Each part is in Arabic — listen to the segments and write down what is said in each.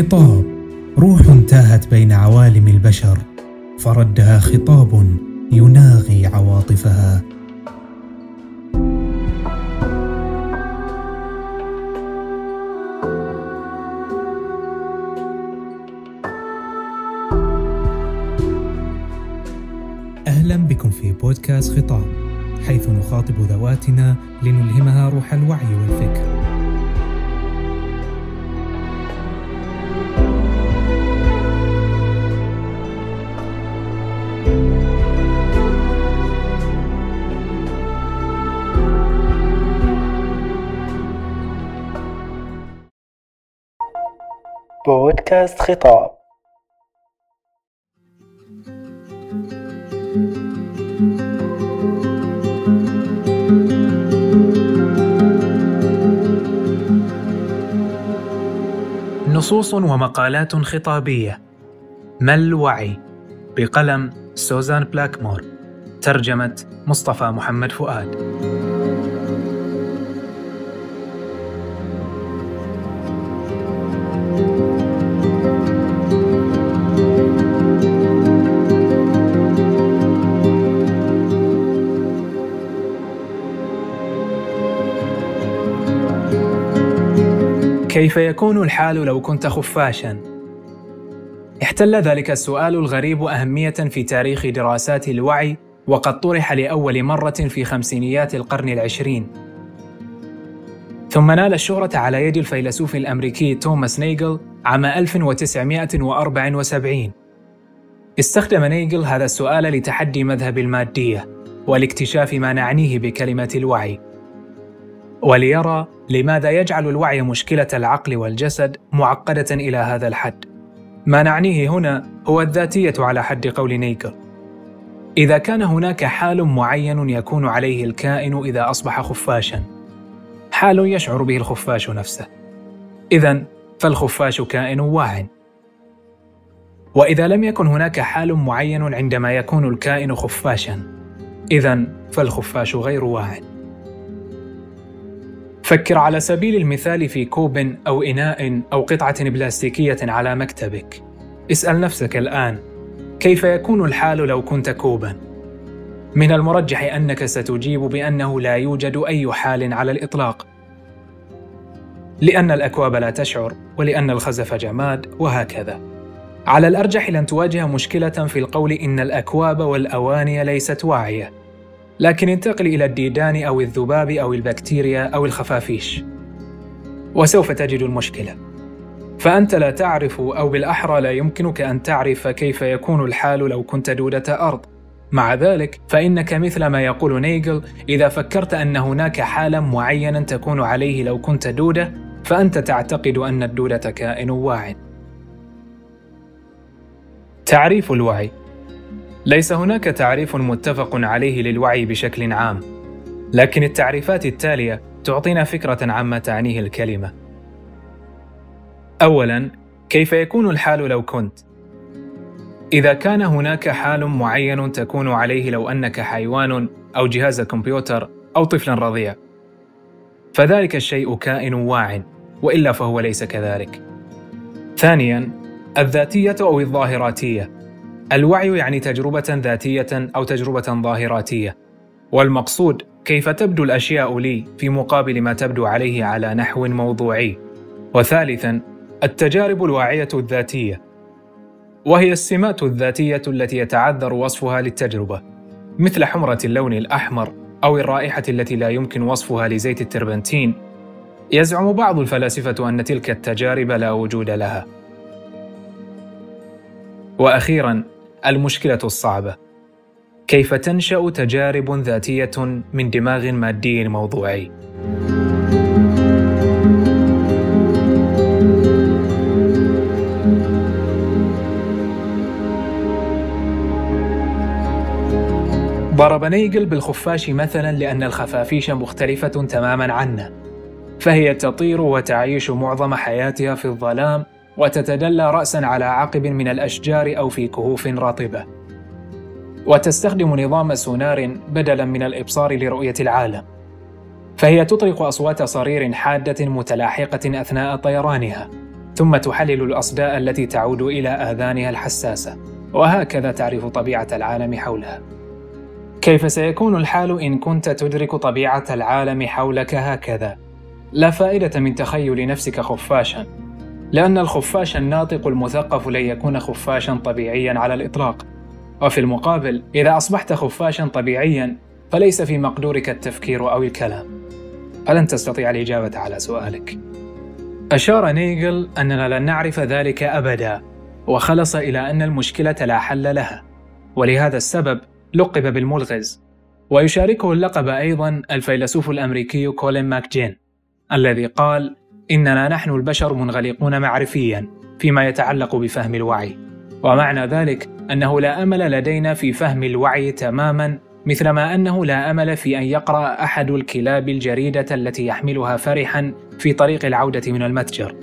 خطاب. روح تاهت بين عوالم البشر فردها خطاب يناغي عواطفها. أهلا بكم في بودكاست خطاب حيث نخاطب ذواتنا لنلهمها روح الوعي والفكر. بودكاست خطاب. نصوص ومقالات خطابية. ما الوعي؟ بقلم سوزان بلاكمور. ترجمة مصطفى محمد فؤاد. كيف يكون الحال لو كنت خفاشا؟ احتل ذلك السؤال الغريب أهمية في تاريخ دراسات الوعي وقد طرح لأول مرة في خمسينيات القرن العشرين. ثم نال الشهرة على يد الفيلسوف الأمريكي توماس نيجل عام 1974 استخدم نيجل هذا السؤال لتحدي مذهب المادية ولاكتشاف ما نعنيه بكلمة الوعي. وليرى لماذا يجعل الوعي مشكلة العقل والجسد معقدة إلى هذا الحد؟ ما نعنيه هنا هو الذاتية على حد قول نيكل إذا كان هناك حال معين يكون عليه الكائن إذا أصبح خفاشا حال يشعر به الخفاش نفسه. اذا فالخفاش كائن واع. وإذا لم يكن هناك حال معين عندما يكون الكائن خفاشا اذا فالخفاش غير واع. فكر على سبيل المثال في كوب أو إناء أو قطعة بلاستيكية على مكتبك. اسأل نفسك الآن: كيف يكون الحال لو كنت كوبا؟ من المرجح أنك ستجيب بأنه لا يوجد أي حال على الإطلاق. لأن الأكواب لا تشعر، ولأن الخزف جماد، وهكذا. على الأرجح لن تواجه مشكلة في القول إن الأكواب والأواني ليست واعية. لكن انتقل إلى الديدان أو الذباب أو البكتيريا أو الخفافيش. وسوف تجد المشكلة. فأنت لا تعرف أو بالأحرى لا يمكنك أن تعرف كيف يكون الحال لو كنت دودة أرض. مع ذلك فإنك مثل ما يقول نيجل إذا فكرت أن هناك حالا معينا تكون عليه لو كنت دودة فأنت تعتقد أن الدودة كائن واع. تعريف الوعي. ليس هناك تعريف متفق عليه للوعي بشكل عام لكن التعريفات التالية تعطينا فكرة عما تعنيه الكلمة. اولا كيف يكون الحال لو كنت؟ إذا كان هناك حال معين تكون عليه لو أنك حيوان أو جهاز كمبيوتر أو طفل رضيع. فذلك الشيء كائن واع وإلا فهو ليس كذلك. ثانيا الذاتية أو الظاهراتية. الوعي يعني تجربة ذاتية أو تجربة ظاهراتية، والمقصود كيف تبدو الأشياء لي في مقابل ما تبدو عليه على نحو موضوعي. وثالثاً، التجارب الواعية الذاتية، وهي السمات الذاتية التي يتعذر وصفها للتجربة، مثل حمرة اللون الأحمر أو الرائحة التي لا يمكن وصفها لزيت التربنتين. يزعم بعض الفلاسفة أن تلك التجارب لا وجود لها. وأخيرا المشكلة الصعبة كيف تنشأ تجارب ذاتية من دماغ مادي موضوعي؟ ضرب نيجل بالخفاش مثلا لأن الخفافيش مختلفة تماما عنا فهي تطير وتعيش معظم حياتها في الظلام وتتدلى رأسا على عقب من الأشجار أو في كهوف رطبة. وتستخدم نظام سونار بدلا من الإبصار لرؤية العالم. فهي تطلق أصوات صرير حادة متلاحقة أثناء طيرانها، ثم تحلل الأصداء التي تعود إلى آذانها الحساسة وهكذا تعرف طبيعة العالم حولها كيف سيكون الحال إن كنت تدرك طبيعة العالم حولك هكذا؟ لا فائدة من تخيل نفسك خفاشا لأن الخفاش الناطق المثقف لن يكون خفاشا طبيعيا على الإطلاق. وفي المقابل إذا أصبحت خفاشا طبيعيا فليس في مقدورك التفكير أو الكلام. فلن تستطيع الإجابة على سؤالك. أشار نيجل أننا لن نعرف ذلك أبدا وخلص إلى أن المشكلة لا حل لها. ولهذا السبب لقب بالملغز. ويشاركه اللقب أيضا الفيلسوف الأمريكي كولين ماكجين الذي قال إننا نحن البشر منغلقون معرفيا فيما يتعلق بفهم الوعي. ومعنى ذلك أنه لا أمل لدينا في فهم الوعي تماما مثلما أنه لا أمل في أن يقرأ أحد الكلاب الجريدة التي يحملها فرحا في طريق العودة من المتجر.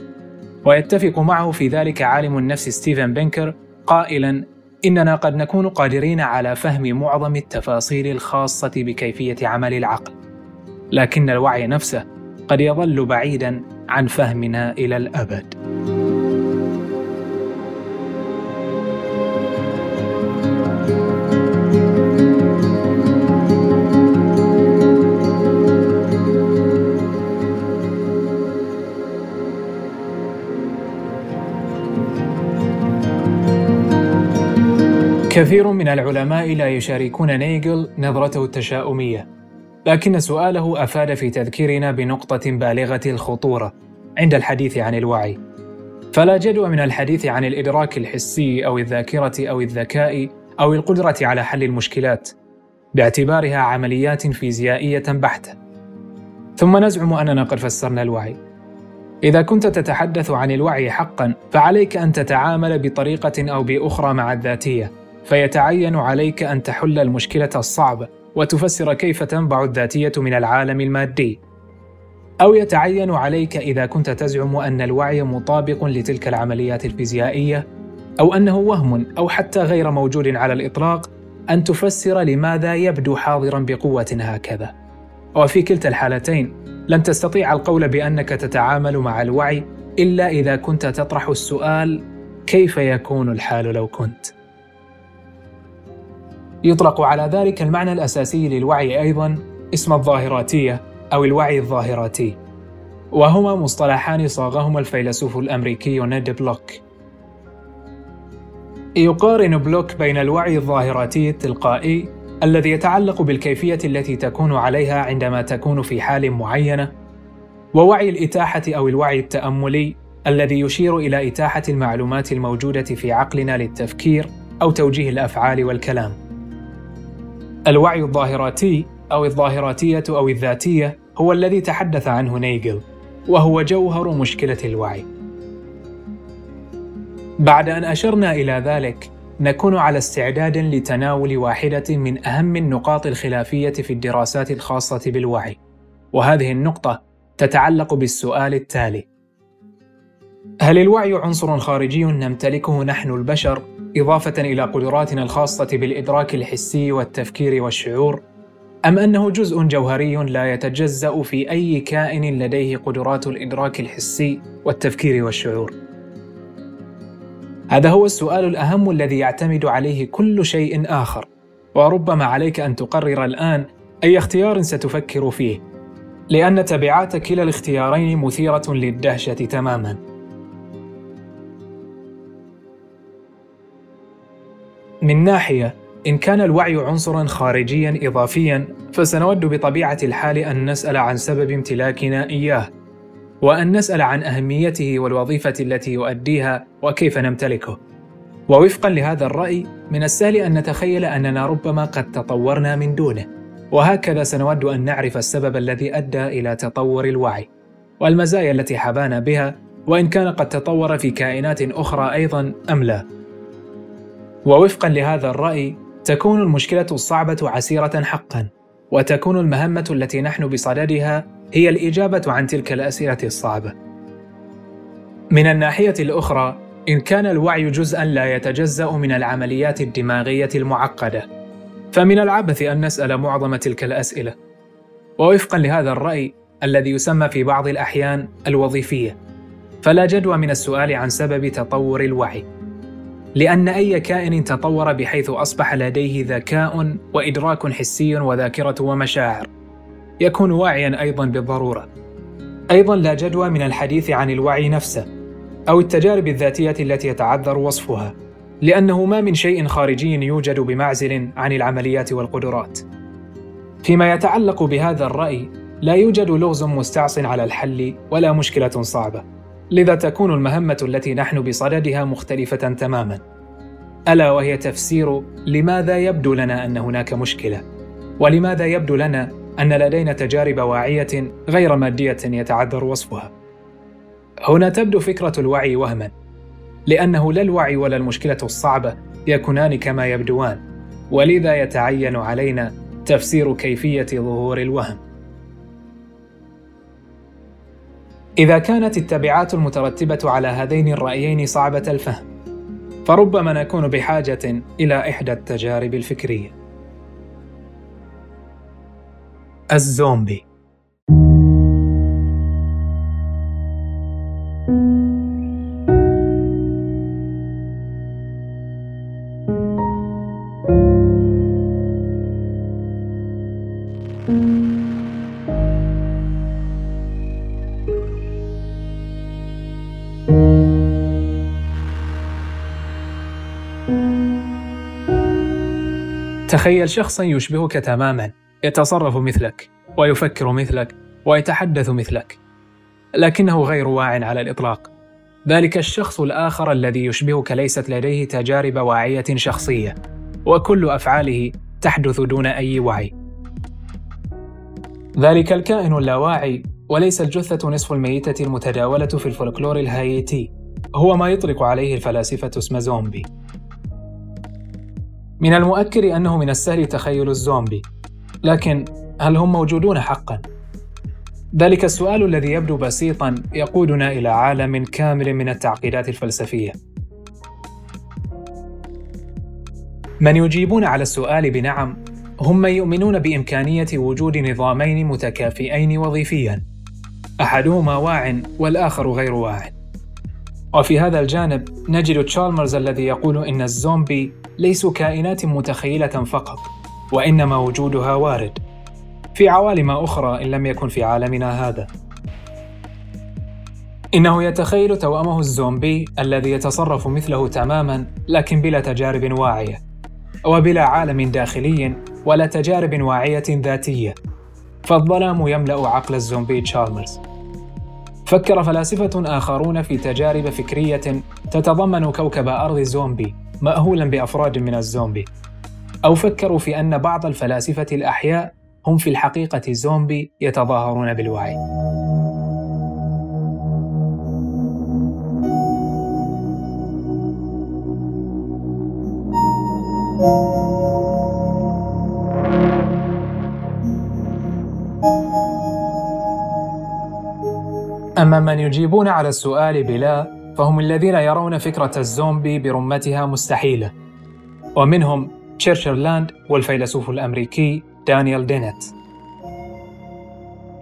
ويتفق معه في ذلك عالم النفس ستيفن بنكر قائلا إننا قد نكون قادرين على فهم معظم التفاصيل الخاصة بكيفية عمل العقل. لكن الوعي نفسه قد يظل بعيدا عن فهمنا إلى الأبد. كثير من العلماء لا يشاركون نيجل نظرته التشاؤمية. لكن سؤاله أفاد في تذكيرنا بنقطة بالغة الخطورة عند الحديث عن الوعي. فلا جدوى من الحديث عن الإدراك الحسي أو الذاكرة أو الذكاء أو القدرة على حل المشكلات باعتبارها عمليات فيزيائية بحتة. ثم نزعم أننا قد فسرنا الوعي. إذا كنت تتحدث عن الوعي حقا فعليك أن تتعامل بطريقة أو بأخرى مع الذاتية فيتعين عليك أن تحل المشكلة الصعبة. وتفسر كيف تنبع الذاتية من العالم المادي. أو يتعين عليك إذا كنت تزعم أن الوعي مطابق لتلك العمليات الفيزيائية أو أنه وهم أو حتى غير موجود على الإطلاق أن تفسر لماذا يبدو حاضرا بقوة هكذا. وفي كلتا الحالتين لن تستطيع القول بأنك تتعامل مع الوعي إلا إذا كنت تطرح السؤال كيف يكون الحال لو كنت؟ يطلق على ذلك المعنى الأساسي للوعي أيضا اسم الظاهراتية أو الوعي الظاهراتي. وهما مصطلحان صاغهما الفيلسوف الأمريكي نيد بلوك. يقارن بلوك بين الوعي الظاهراتي التلقائي الذي يتعلق بالكيفية التي تكون عليها عندما تكون في حال معينة ووعي الإتاحة أو الوعي التأملي الذي يشير إلى إتاحة المعلومات الموجودة في عقلنا للتفكير أو توجيه الأفعال والكلام. الوعي الظاهراتي أو الظاهراتية أو الذاتية هو الذي تحدث عنه نيجل وهو جوهر مشكلة الوعي. بعد أن أشرنا إلى ذلك، نكون على استعداد لتناول واحدة من أهم النقاط الخلافية في الدراسات الخاصة بالوعي، وهذه النقطة تتعلق بالسؤال التالي: هل الوعي عنصر خارجي نمتلكه نحن البشر إضافة إلى قدراتنا الخاصة بالإدراك الحسي والتفكير والشعور، أم أنه جزء جوهري لا يتجزأ في أي كائن لديه قدرات الإدراك الحسي والتفكير والشعور؟ هذا هو السؤال الأهم الذي يعتمد عليه كل شيء آخر، وربما عليك أن تقرر الآن أي اختيار ستفكر فيه، لأن تبعات كلا الاختيارين مثيرة للدهشة تماماً. من ناحية إن كان الوعي عنصرا خارجيا إضافيا فسنود بطبيعة الحال أن نسأل عن سبب امتلاكنا إياه وأن نسأل عن أهميته والوظيفة التي يؤديها وكيف نمتلكه. ووفقا لهذا الرأي من السهل أن نتخيل أننا ربما قد تطورنا من دونه. وهكذا سنود أن نعرف السبب الذي أدى إلى تطور الوعي. والمزايا التي حبانا بها وإن كان قد تطور في كائنات أخرى أيضا أم لا. ووفقا لهذا الرأي تكون المشكلة الصعبة عسيرة حقا وتكون المهمة التي نحن بصددها هي الإجابة عن تلك الأسئلة الصعبة. من الناحية الأخرى، إن كان الوعي جزءا لا يتجزأ من العمليات الدماغية المعقدة، فمن العبث أن نسأل معظم تلك الأسئلة. ووفقا لهذا الرأي الذي يسمى في بعض الأحيان الوظيفية، فلا جدوى من السؤال عن سبب تطور الوعي لأن أي كائن تطور بحيث أصبح لديه ذكاء وإدراك حسي وذاكرة ومشاعر. يكون واعيا أيضا بالضرورة. أيضا لا جدوى من الحديث عن الوعي نفسه أو التجارب الذاتية التي يتعذر وصفها لأنه ما من شيء خارجي يوجد بمعزل عن العمليات والقدرات. فيما يتعلق بهذا الرأي لا يوجد لغز مستعص على الحل ولا مشكلة صعبة. لذا تكون المهمة التي نحن بصددها مختلفة تماما. ألا وهي تفسير لماذا يبدو لنا أن هناك مشكلة؟ ولماذا يبدو لنا أن لدينا تجارب واعية غير مادية يتعذر وصفها؟ هنا تبدو فكرة الوعي وهما لأنه لا الوعي ولا المشكلة الصعبه يكونان كما يبدوان ولذا يتعين علينا تفسير كيفية ظهور الوهم. إذا كانت التبعات المترتبة على هذين الرأيين صعبة الفهم فربما نكون بحاجة إلى إحدى التجارب الفكرية. الزومبي. تخيل شخصا يشبهك تماما يتصرف مثلك ويفكر مثلك ويتحدث مثلك. لكنه غير واع على الإطلاق. ذلك الشخص الآخر الذي يشبهك ليست لديه تجارب واعية شخصية. وكل أفعاله تحدث دون أي وعي. ذلك الكائن اللاواعي وليس الجثة نصف الميتة المتداولة في الفولكلور الهايتي. هو ما يطلق عليه الفلاسفة اسم زومبي. من المؤكد أنه من السهل تخيل الزومبي. لكن هل هم موجودون حقا؟ ذلك السؤال الذي يبدو بسيطا يقودنا إلى عالم كامل من التعقيدات الفلسفية. من يجيبون على السؤال بنعم هم من يؤمنون بإمكانية وجود نظامين متكافئين وظيفيا. أحدهما واع والآخر غير واع. وفي هذا الجانب نجد تشالمرز الذي يقول إن الزومبي ليسوا كائنات متخيلة فقط وإنما وجودها وارد. في عوالم أخرى إن لم يكن في عالمنا هذا. إنه يتخيل توأمه الزومبي الذي يتصرف مثله تماما لكن بلا تجارب واعية وبلا عالم داخلي ولا تجارب واعية ذاتية. فالظلام يملأ عقل الزومبي تشالمرز. فكر فلاسفة آخرون في تجارب فكرية تتضمن كوكب أرض زومبي مأهولا بأفراد من الزومبي أو فكروا في أن بعض الفلاسفة الأحياء هم في الحقيقة زومبي يتظاهرون بالوعي. أما من يجيبون على السؤال بلا فهم الذين يرون فكرة الزومبي برمتها مستحيلة ومنهم تشيرشلاند والفيلسوف الأمريكي دانيال دينيت.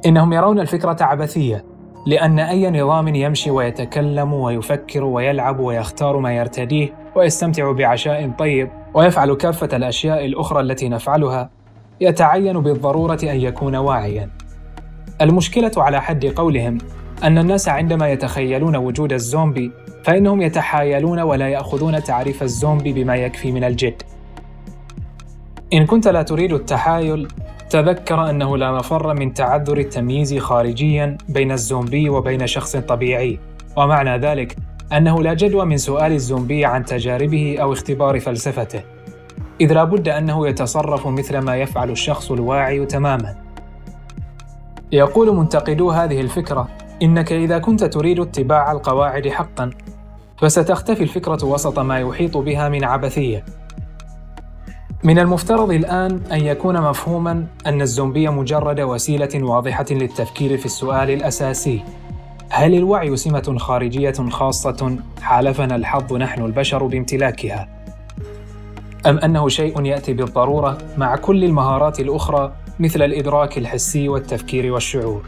إنهم يرون الفكرة عبثية لأن أي نظام يمشي ويتكلم ويفكر ويلعب ويختار ما يرتديه ويستمتع بعشاء طيب ويفعل كافة الأشياء الأخرى التي نفعلها يتعين بالضرورة أن يكون واعيا. المشكلة على حد قولهم أن الناس عندما يتخيلون وجود الزومبي فإنهم يتحايلون ولا يأخذون تعريف الزومبي بما يكفي من الجد. إن كنت لا تريد التحايل، تذكر أنه لا مفر من تعذر التمييز خارجيا بين الزومبي وبين شخص طبيعي، ومعنى ذلك أنه لا جدوى من سؤال الزومبي عن تجاربه أو اختبار فلسفته، إذ لا بد أنه يتصرف مثل ما يفعل الشخص الواعي تماما. يقول منتقدو هذه الفكرة إنك إذا كنت تريد اتباع القواعد حقا فستختفي الفكرة وسط ما يحيط بها من عبثية. من المفترض الآن أن يكون مفهوما أن الزومبية مجرد وسيلة واضحة للتفكير في السؤال الأساسي: هل الوعي سمة خارجية خاصة حالفنا الحظ نحن البشر بامتلاكها؟ أم أنه شيء يأتي بالضرورة مع كل المهارات الأخرى مثل الإدراك الحسي والتفكير والشعور؟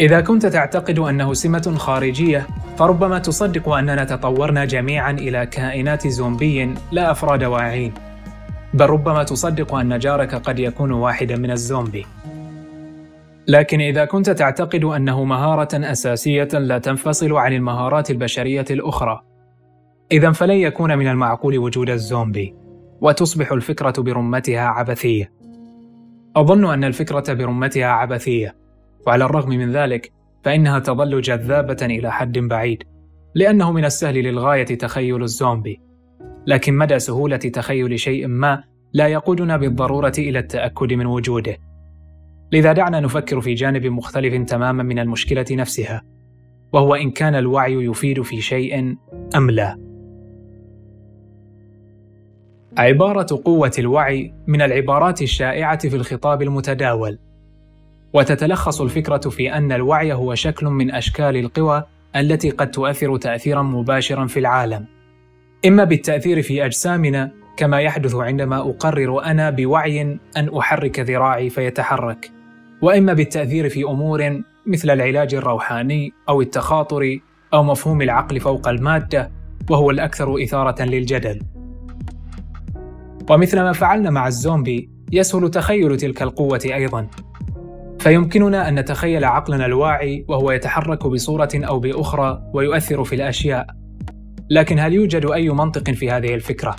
إذا كنت تعتقد أنه سمة خارجية فربما تصدق أننا تطورنا جميعا إلى كائنات زومبي لا أفراد واعين. بل ربما تصدق أن جارك قد يكون واحدا من الزومبي. لكن إذا كنت تعتقد أنه مهارة أساسية لا تنفصل عن المهارات البشرية الأخرى إذا فلن يكون من المعقول وجود الزومبي وتصبح الفكرة برمتها عبثية. أظن أن الفكرة برمتها عبثية. وعلى الرغم من ذلك فإنها تظل جذابة إلى حد بعيد لأنه من السهل للغاية تخيل الزومبي. لكن مدى سهولة تخيل شيء ما لا يقودنا بالضرورة إلى التأكد من وجوده. لذا دعنا نفكر في جانب مختلف تماما من المشكلة نفسها وهو إن كان الوعي يفيد في شيء أم لا. عبارة قوة الوعي من العبارات الشائعة في الخطاب المتداول. وتتلخص الفكرة في أن الوعي هو شكل من أشكال القوى التي قد تؤثر تأثيرا مباشرا في العالم. إما بالتأثير في أجسامنا كما يحدث عندما أقرر أنا بوعي أن أحرك ذراعي فيتحرك. وإما بالتأثير في أمور مثل العلاج الروحاني أو التخاطر أو مفهوم العقل فوق المادة وهو الأكثر إثارة للجدل. ومثل ما فعلنا مع الزومبي يسهل تخيل تلك القوة أيضا. فيمكننا أن نتخيل عقلنا الواعي وهو يتحرك بصورة أو بأخرى ويؤثر في الأشياء لكن هل يوجد أي منطق في هذه الفكرة؟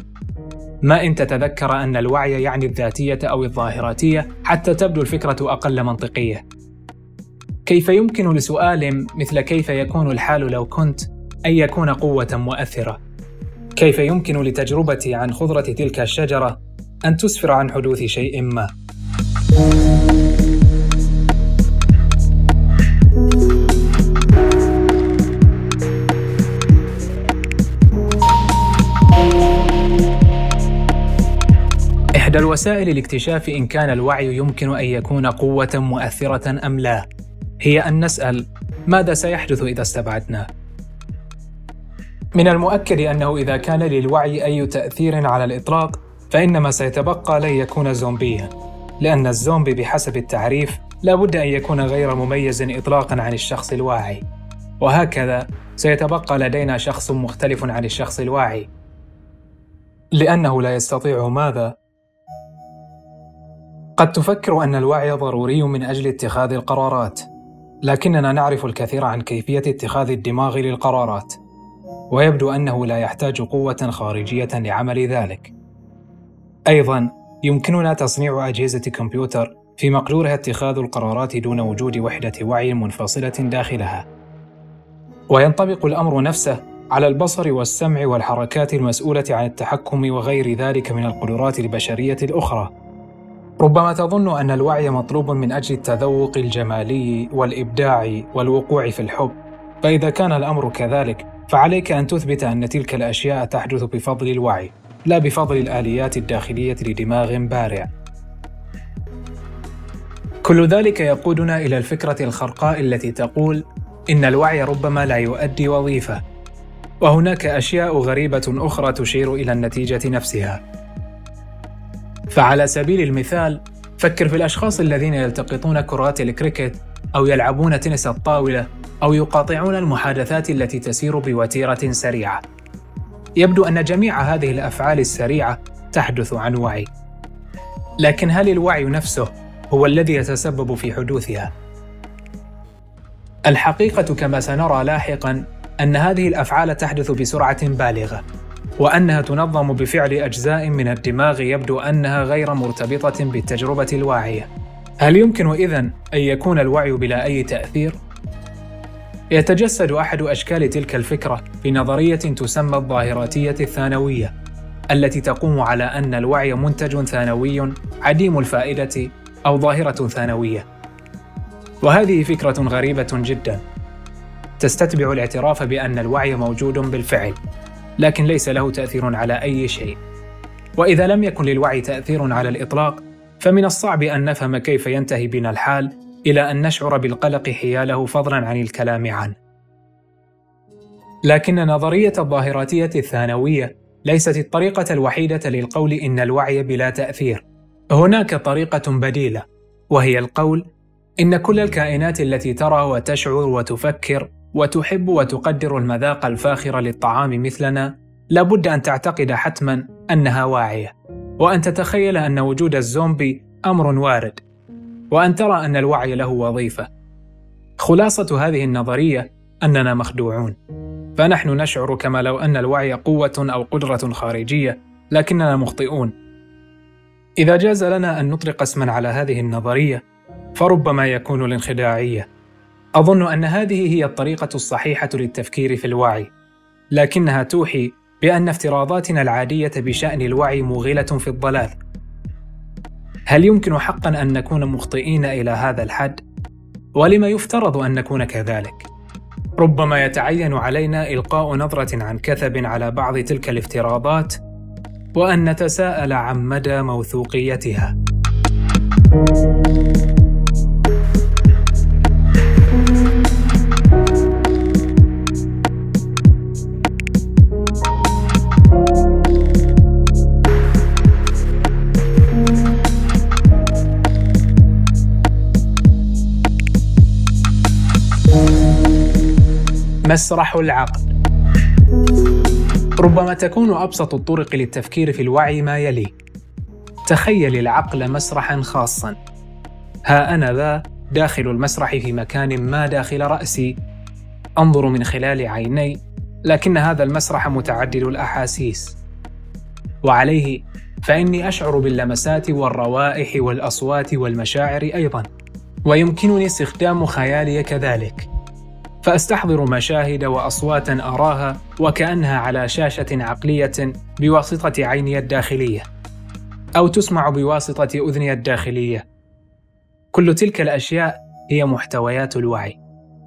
ما إن تتذكر أن الوعي يعني الذاتية أو الظاهراتية حتى تبدو الفكرة أقل منطقية. كيف يمكن لسؤال مثل كيف يكون الحال لو كنت أن يكون قوة مؤثرة؟ كيف يمكن لتجربتي عن خضرة تلك الشجرة أن تسفر عن حدوث شيء ما؟ إحدى الوسائل لاكتشاف إن كان الوعي يمكن أن يكون قوة مؤثرة أم لا هي أن نسأل ماذا سيحدث إذا استبعدناه؟ من المؤكد أنه إذا كان للوعي أي تأثير على الإطلاق فإن ما سيتبقى لن يكون زومبيا لأن الزومبي بحسب التعريف لا بد أن يكون غير مميز إطلاقا عن الشخص الواعي وهكذا سيتبقى لدينا شخص مختلف عن الشخص الواعي لأنه لا يستطيع ماذا؟ قد تفكر أن الوعي ضروري من أجل اتخاذ القرارات لكننا نعرف الكثير عن كيفية اتخاذ الدماغ للقرارات ويبدو أنه لا يحتاج قوة خارجية لعمل ذلك. أيضا يمكننا تصنيع أجهزة كمبيوتر في مقدورها اتخاذ القرارات دون وجود وحدة وعي منفصلة داخلها. وينطبق الأمر نفسه على البصر والسمع والحركات المسؤولة عن التحكم وغير ذلك من القدرات البشرية الأخرى. ربما تظن أن الوعي مطلوب من أجل التذوق الجمالي والإبداع والوقوع في الحب. فإذا كان الأمر كذلك فعليك أن تثبت أن تلك الأشياء تحدث بفضل الوعي لا بفضل الآليات الداخلية لدماغ بارع. كل ذلك يقودنا إلى الفكرة الخرقاء التي تقول إن الوعي ربما لا يؤدي وظيفة. وهناك أشياء غريبة أخرى تشير إلى النتيجة نفسها. فعلى سبيل المثال فكر في الأشخاص الذين يلتقطون كرات الكريكت أو يلعبون تنس الطاولة أو يقاطعون المحادثات التي تسير بوتيرة سريعة. يبدو أن جميع هذه الأفعال السريعة تحدث عن وعي. لكن هل الوعي نفسه هو الذي يتسبب في حدوثها؟ الحقيقة كما سنرى لاحقا أن هذه الأفعال تحدث بسرعة بالغة، وأنها تنظم بفعل أجزاء من الدماغ يبدو أنها غير مرتبطة بالتجربة الواعية. هل يمكن إذن أن يكون الوعي بلا أي تأثير؟ يتجسد أحد أشكال تلك الفكرة في نظرية تسمى الظاهراتية الثانوية، التي تقوم على أن الوعي منتج ثانوي عديم الفائدة أو ظاهرة ثانوية. وهذه فكرة غريبة جدا، تستتبع الاعتراف بأن الوعي موجود بالفعل، لكن ليس له تأثير على أي شيء. وإذا لم يكن للوعي تأثير على الإطلاق، فمن الصعب أن نفهم كيف ينتهي بنا الحال إلى أن نشعر بالقلق حياله فضلا عن الكلام عنه. لكن نظرية الظاهراتية الثانوية ليست الطريقة الوحيدة للقول إن الوعي بلا تأثير. هناك طريقة بديلة، وهي القول إن كل الكائنات التي ترى وتشعر وتفكر وتحب وتقدر المذاق الفاخر للطعام مثلنا لابد أن تعتقد حتما أنها واعية وأن تتخيل أن وجود الزومبي أمر وارد وأن ترى أن الوعي له وظيفة. خلاصة هذه النظرية أننا مخدوعون فنحن نشعر كما لو أن الوعي قوة أو قدرة خارجية لكننا مخطئون. إذا جاز لنا أن نطلق اسما على هذه النظرية فربما يكون الانخداعية. أظن أن هذه هي الطريقة الصحيحة للتفكير في الوعي لكنها توحي بأن افتراضاتنا العادية بشأن الوعي موغلة في الضلال هل يمكن حقا أن نكون مخطئين إلى هذا الحد؟ ولما يفترض أن نكون كذلك؟ ربما يتعين علينا إلقاء نظرة عن كثب على بعض تلك الافتراضات وأن نتساءل عن مدى موثوقيتها. مسرح العقل ربما تكون أبسط الطرق للتفكير في الوعي ما يلي. تخيل العقل مسرحا خاصا. ها أنا ذا داخل المسرح في مكان ما داخل رأسي. أنظر من خلال عيني لكن هذا المسرح متعدد الأحاسيس. وعليه فإني أشعر باللمسات والروائح والأصوات والمشاعر أيضا. ويمكنني استخدام خيالي كذلك. فاستحضر مشاهد واصواتا اراها وكانها على شاشه عقليه بواسطه عيني الداخليه أو تسمع بواسطه اذني الداخليه. كل تلك الاشياء هي محتويات الوعي.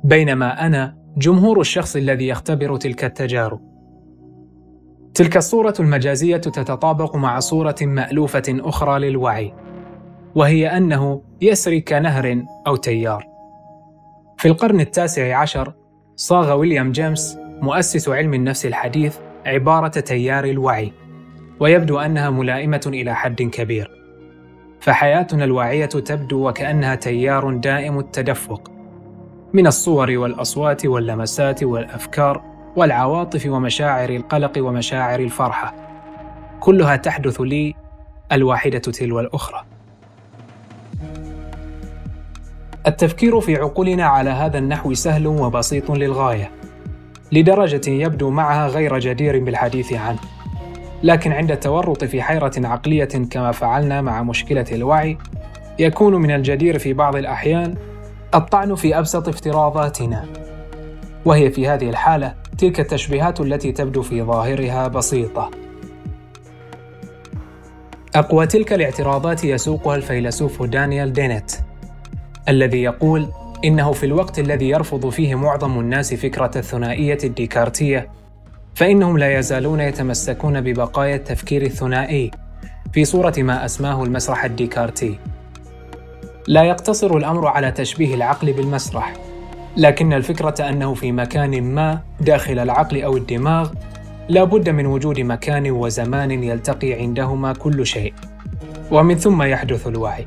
بينما أنا جمهور الشخص الذي يختبر تلك التجارب. تلك الصورة المجازية تتطابق مع صورة مألوفة أخرى للوعي وهي أنه يسري كنهر أو تيار. في القرن التاسع عشر صاغ ويليام جيمس مؤسس علم النفس الحديث عبارة تيار الوعي ويبدو أنها ملائمة إلى حد كبير. فحياتنا الواعية تبدو وكأنها تيار دائم التدفق من الصور والأصوات واللمسات والأفكار والعواطف ومشاعر القلق ومشاعر الفرحة. كلها تحدث لي الواحدة تلو الأخرى. التفكير في عقولنا على هذا النحو سهل وبسيط للغاية لدرجة يبدو معها غير جدير بالحديث عنه. لكن عند التورط في حيرة عقلية كما فعلنا مع مشكلة الوعي يكون من الجدير في بعض الأحيان الطعن في أبسط افتراضاتنا. وهي في هذه الحالة تلك التشبيهات التي تبدو في ظاهرها بسيطة. أقوى تلك الاعتراضات يسوقها الفيلسوف دانيال دينيت. الذي يقول إنه في الوقت الذي يرفض فيه معظم الناس فكرة الثنائية الديكارتية فإنهم لا يزالون يتمسكون ببقايا التفكير الثنائي في صورة ما أسماه المسرح الديكارتي. لا يقتصر الأمر على تشبيه العقل بالمسرح لكن الفكرة أنه في مكان ما داخل العقل أو الدماغ لا بد من وجود مكان وزمان يلتقي عندهما كل شيء ومن ثم يحدث الوعي.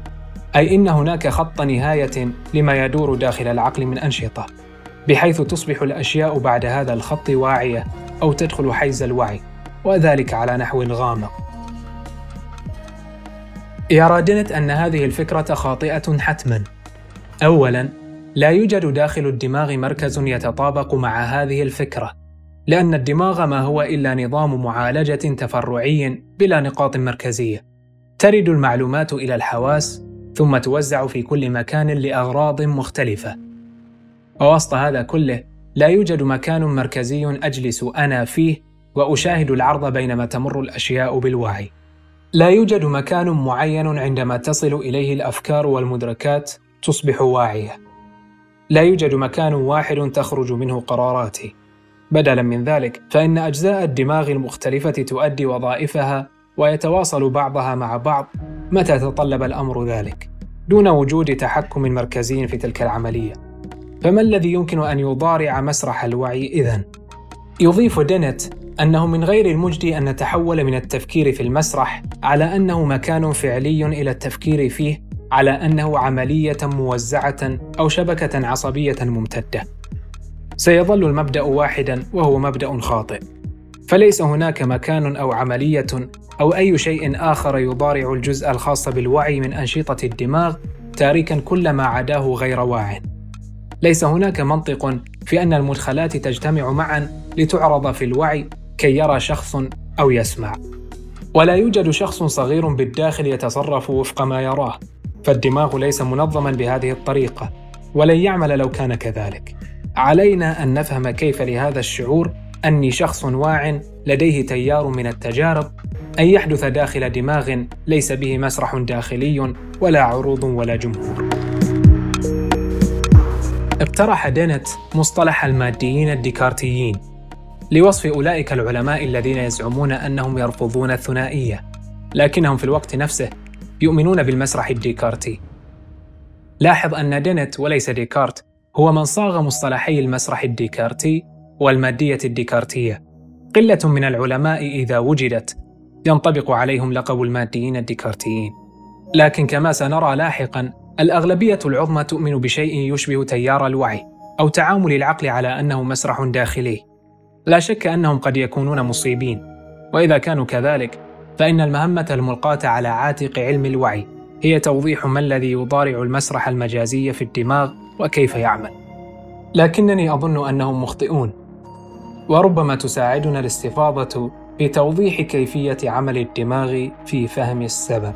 أي إن هناك خط نهاية لما يدور داخل العقل من أنشطة، بحيث تصبح الأشياء بعد هذا الخط واعية أو تدخل حيز الوعي، وذلك على نحو غامق. يرى دينت أن هذه الفكرة خاطئة حتماً. أولاً، لا يوجد داخل الدماغ مركز يتطابق مع هذه الفكرة، لأن الدماغ ما هو إلا نظام معالجة تفرعي بلا نقاط مركزية. ترد المعلومات إلى الحواس ثم توزع في كل مكان لأغراض مختلفة. ووسط هذا كله لا يوجد مكان مركزي أجلس أنا فيه وأشاهد العرض بينما تمر الأشياء بالوعي. لا يوجد مكان معين عندما تصل إليه الأفكار والمدركات تصبح واعية. لا يوجد مكان واحد تخرج منه قراراتي بدلا من ذلك فإن أجزاء الدماغ المختلفة تؤدي وظائفها ويتواصل بعضها مع بعض متى تطلب الأمر ذلك؟ دون وجود تحكم مركزي في تلك العملية. فما الذي يمكن أن يضارع مسرح الوعي إذن؟ يضيف دينت أنه من غير المجدي أن نتحول من التفكير في المسرح على أنه مكان فعلي إلى التفكير فيه على أنه عملية موزعة أو شبكة عصبية ممتدة. سيظل المبدأ واحدا وهو مبدأ خاطئ. فليس هناك مكان أو عملية أو أي شيء آخر يضارع الجزء الخاص بالوعي من أنشطة الدماغ تاركا كل ما عداه غير واع. ليس هناك منطق في أن المدخلات تجتمع معا لتعرض في الوعي كي يرى شخص أو يسمع. ولا يوجد شخص صغير بالداخل يتصرف وفق ما يراه. فالدماغ ليس منظما بهذه الطريقة ولن يعمل لو كان كذلك. علينا أن نفهم كيف لهذا الشعور أني شخص واع لديه تيار من التجارب أن يحدث داخل دماغ ليس به مسرح داخلي ولا عروض ولا جمهور. اقترح دينت مصطلح الماديين الديكارتيين لوصف أولئك العلماء الذين يزعمون أنهم يرفضون الثنائية لكنهم في الوقت نفسه يؤمنون بالمسرح الديكارتي. لاحظ أن دينيت وليس ديكارت هو من صاغ مصطلحي المسرح الديكارتي والمادية الديكارتية. قلة من العلماء إذا وجدت ينطبق عليهم لقب الماديين الديكارتيين. لكن كما سنرى لاحقا الأغلبية العظمى تؤمن بشيء يشبه تيار الوعي أو تعامل العقل على أنه مسرح داخلي. لا شك أنهم قد يكونون مصيبين. وإذا كانوا كذلك فإن المهمة الملقاة على عاتق علم الوعي هي توضيح ما الذي يضارع المسرح المجازي في الدماغ وكيف يعمل. لكنني أظن أنهم مخطئون. وربما تساعدنا الاستفاضة في توضيح كيفية عمل الدماغ في فهم السبب.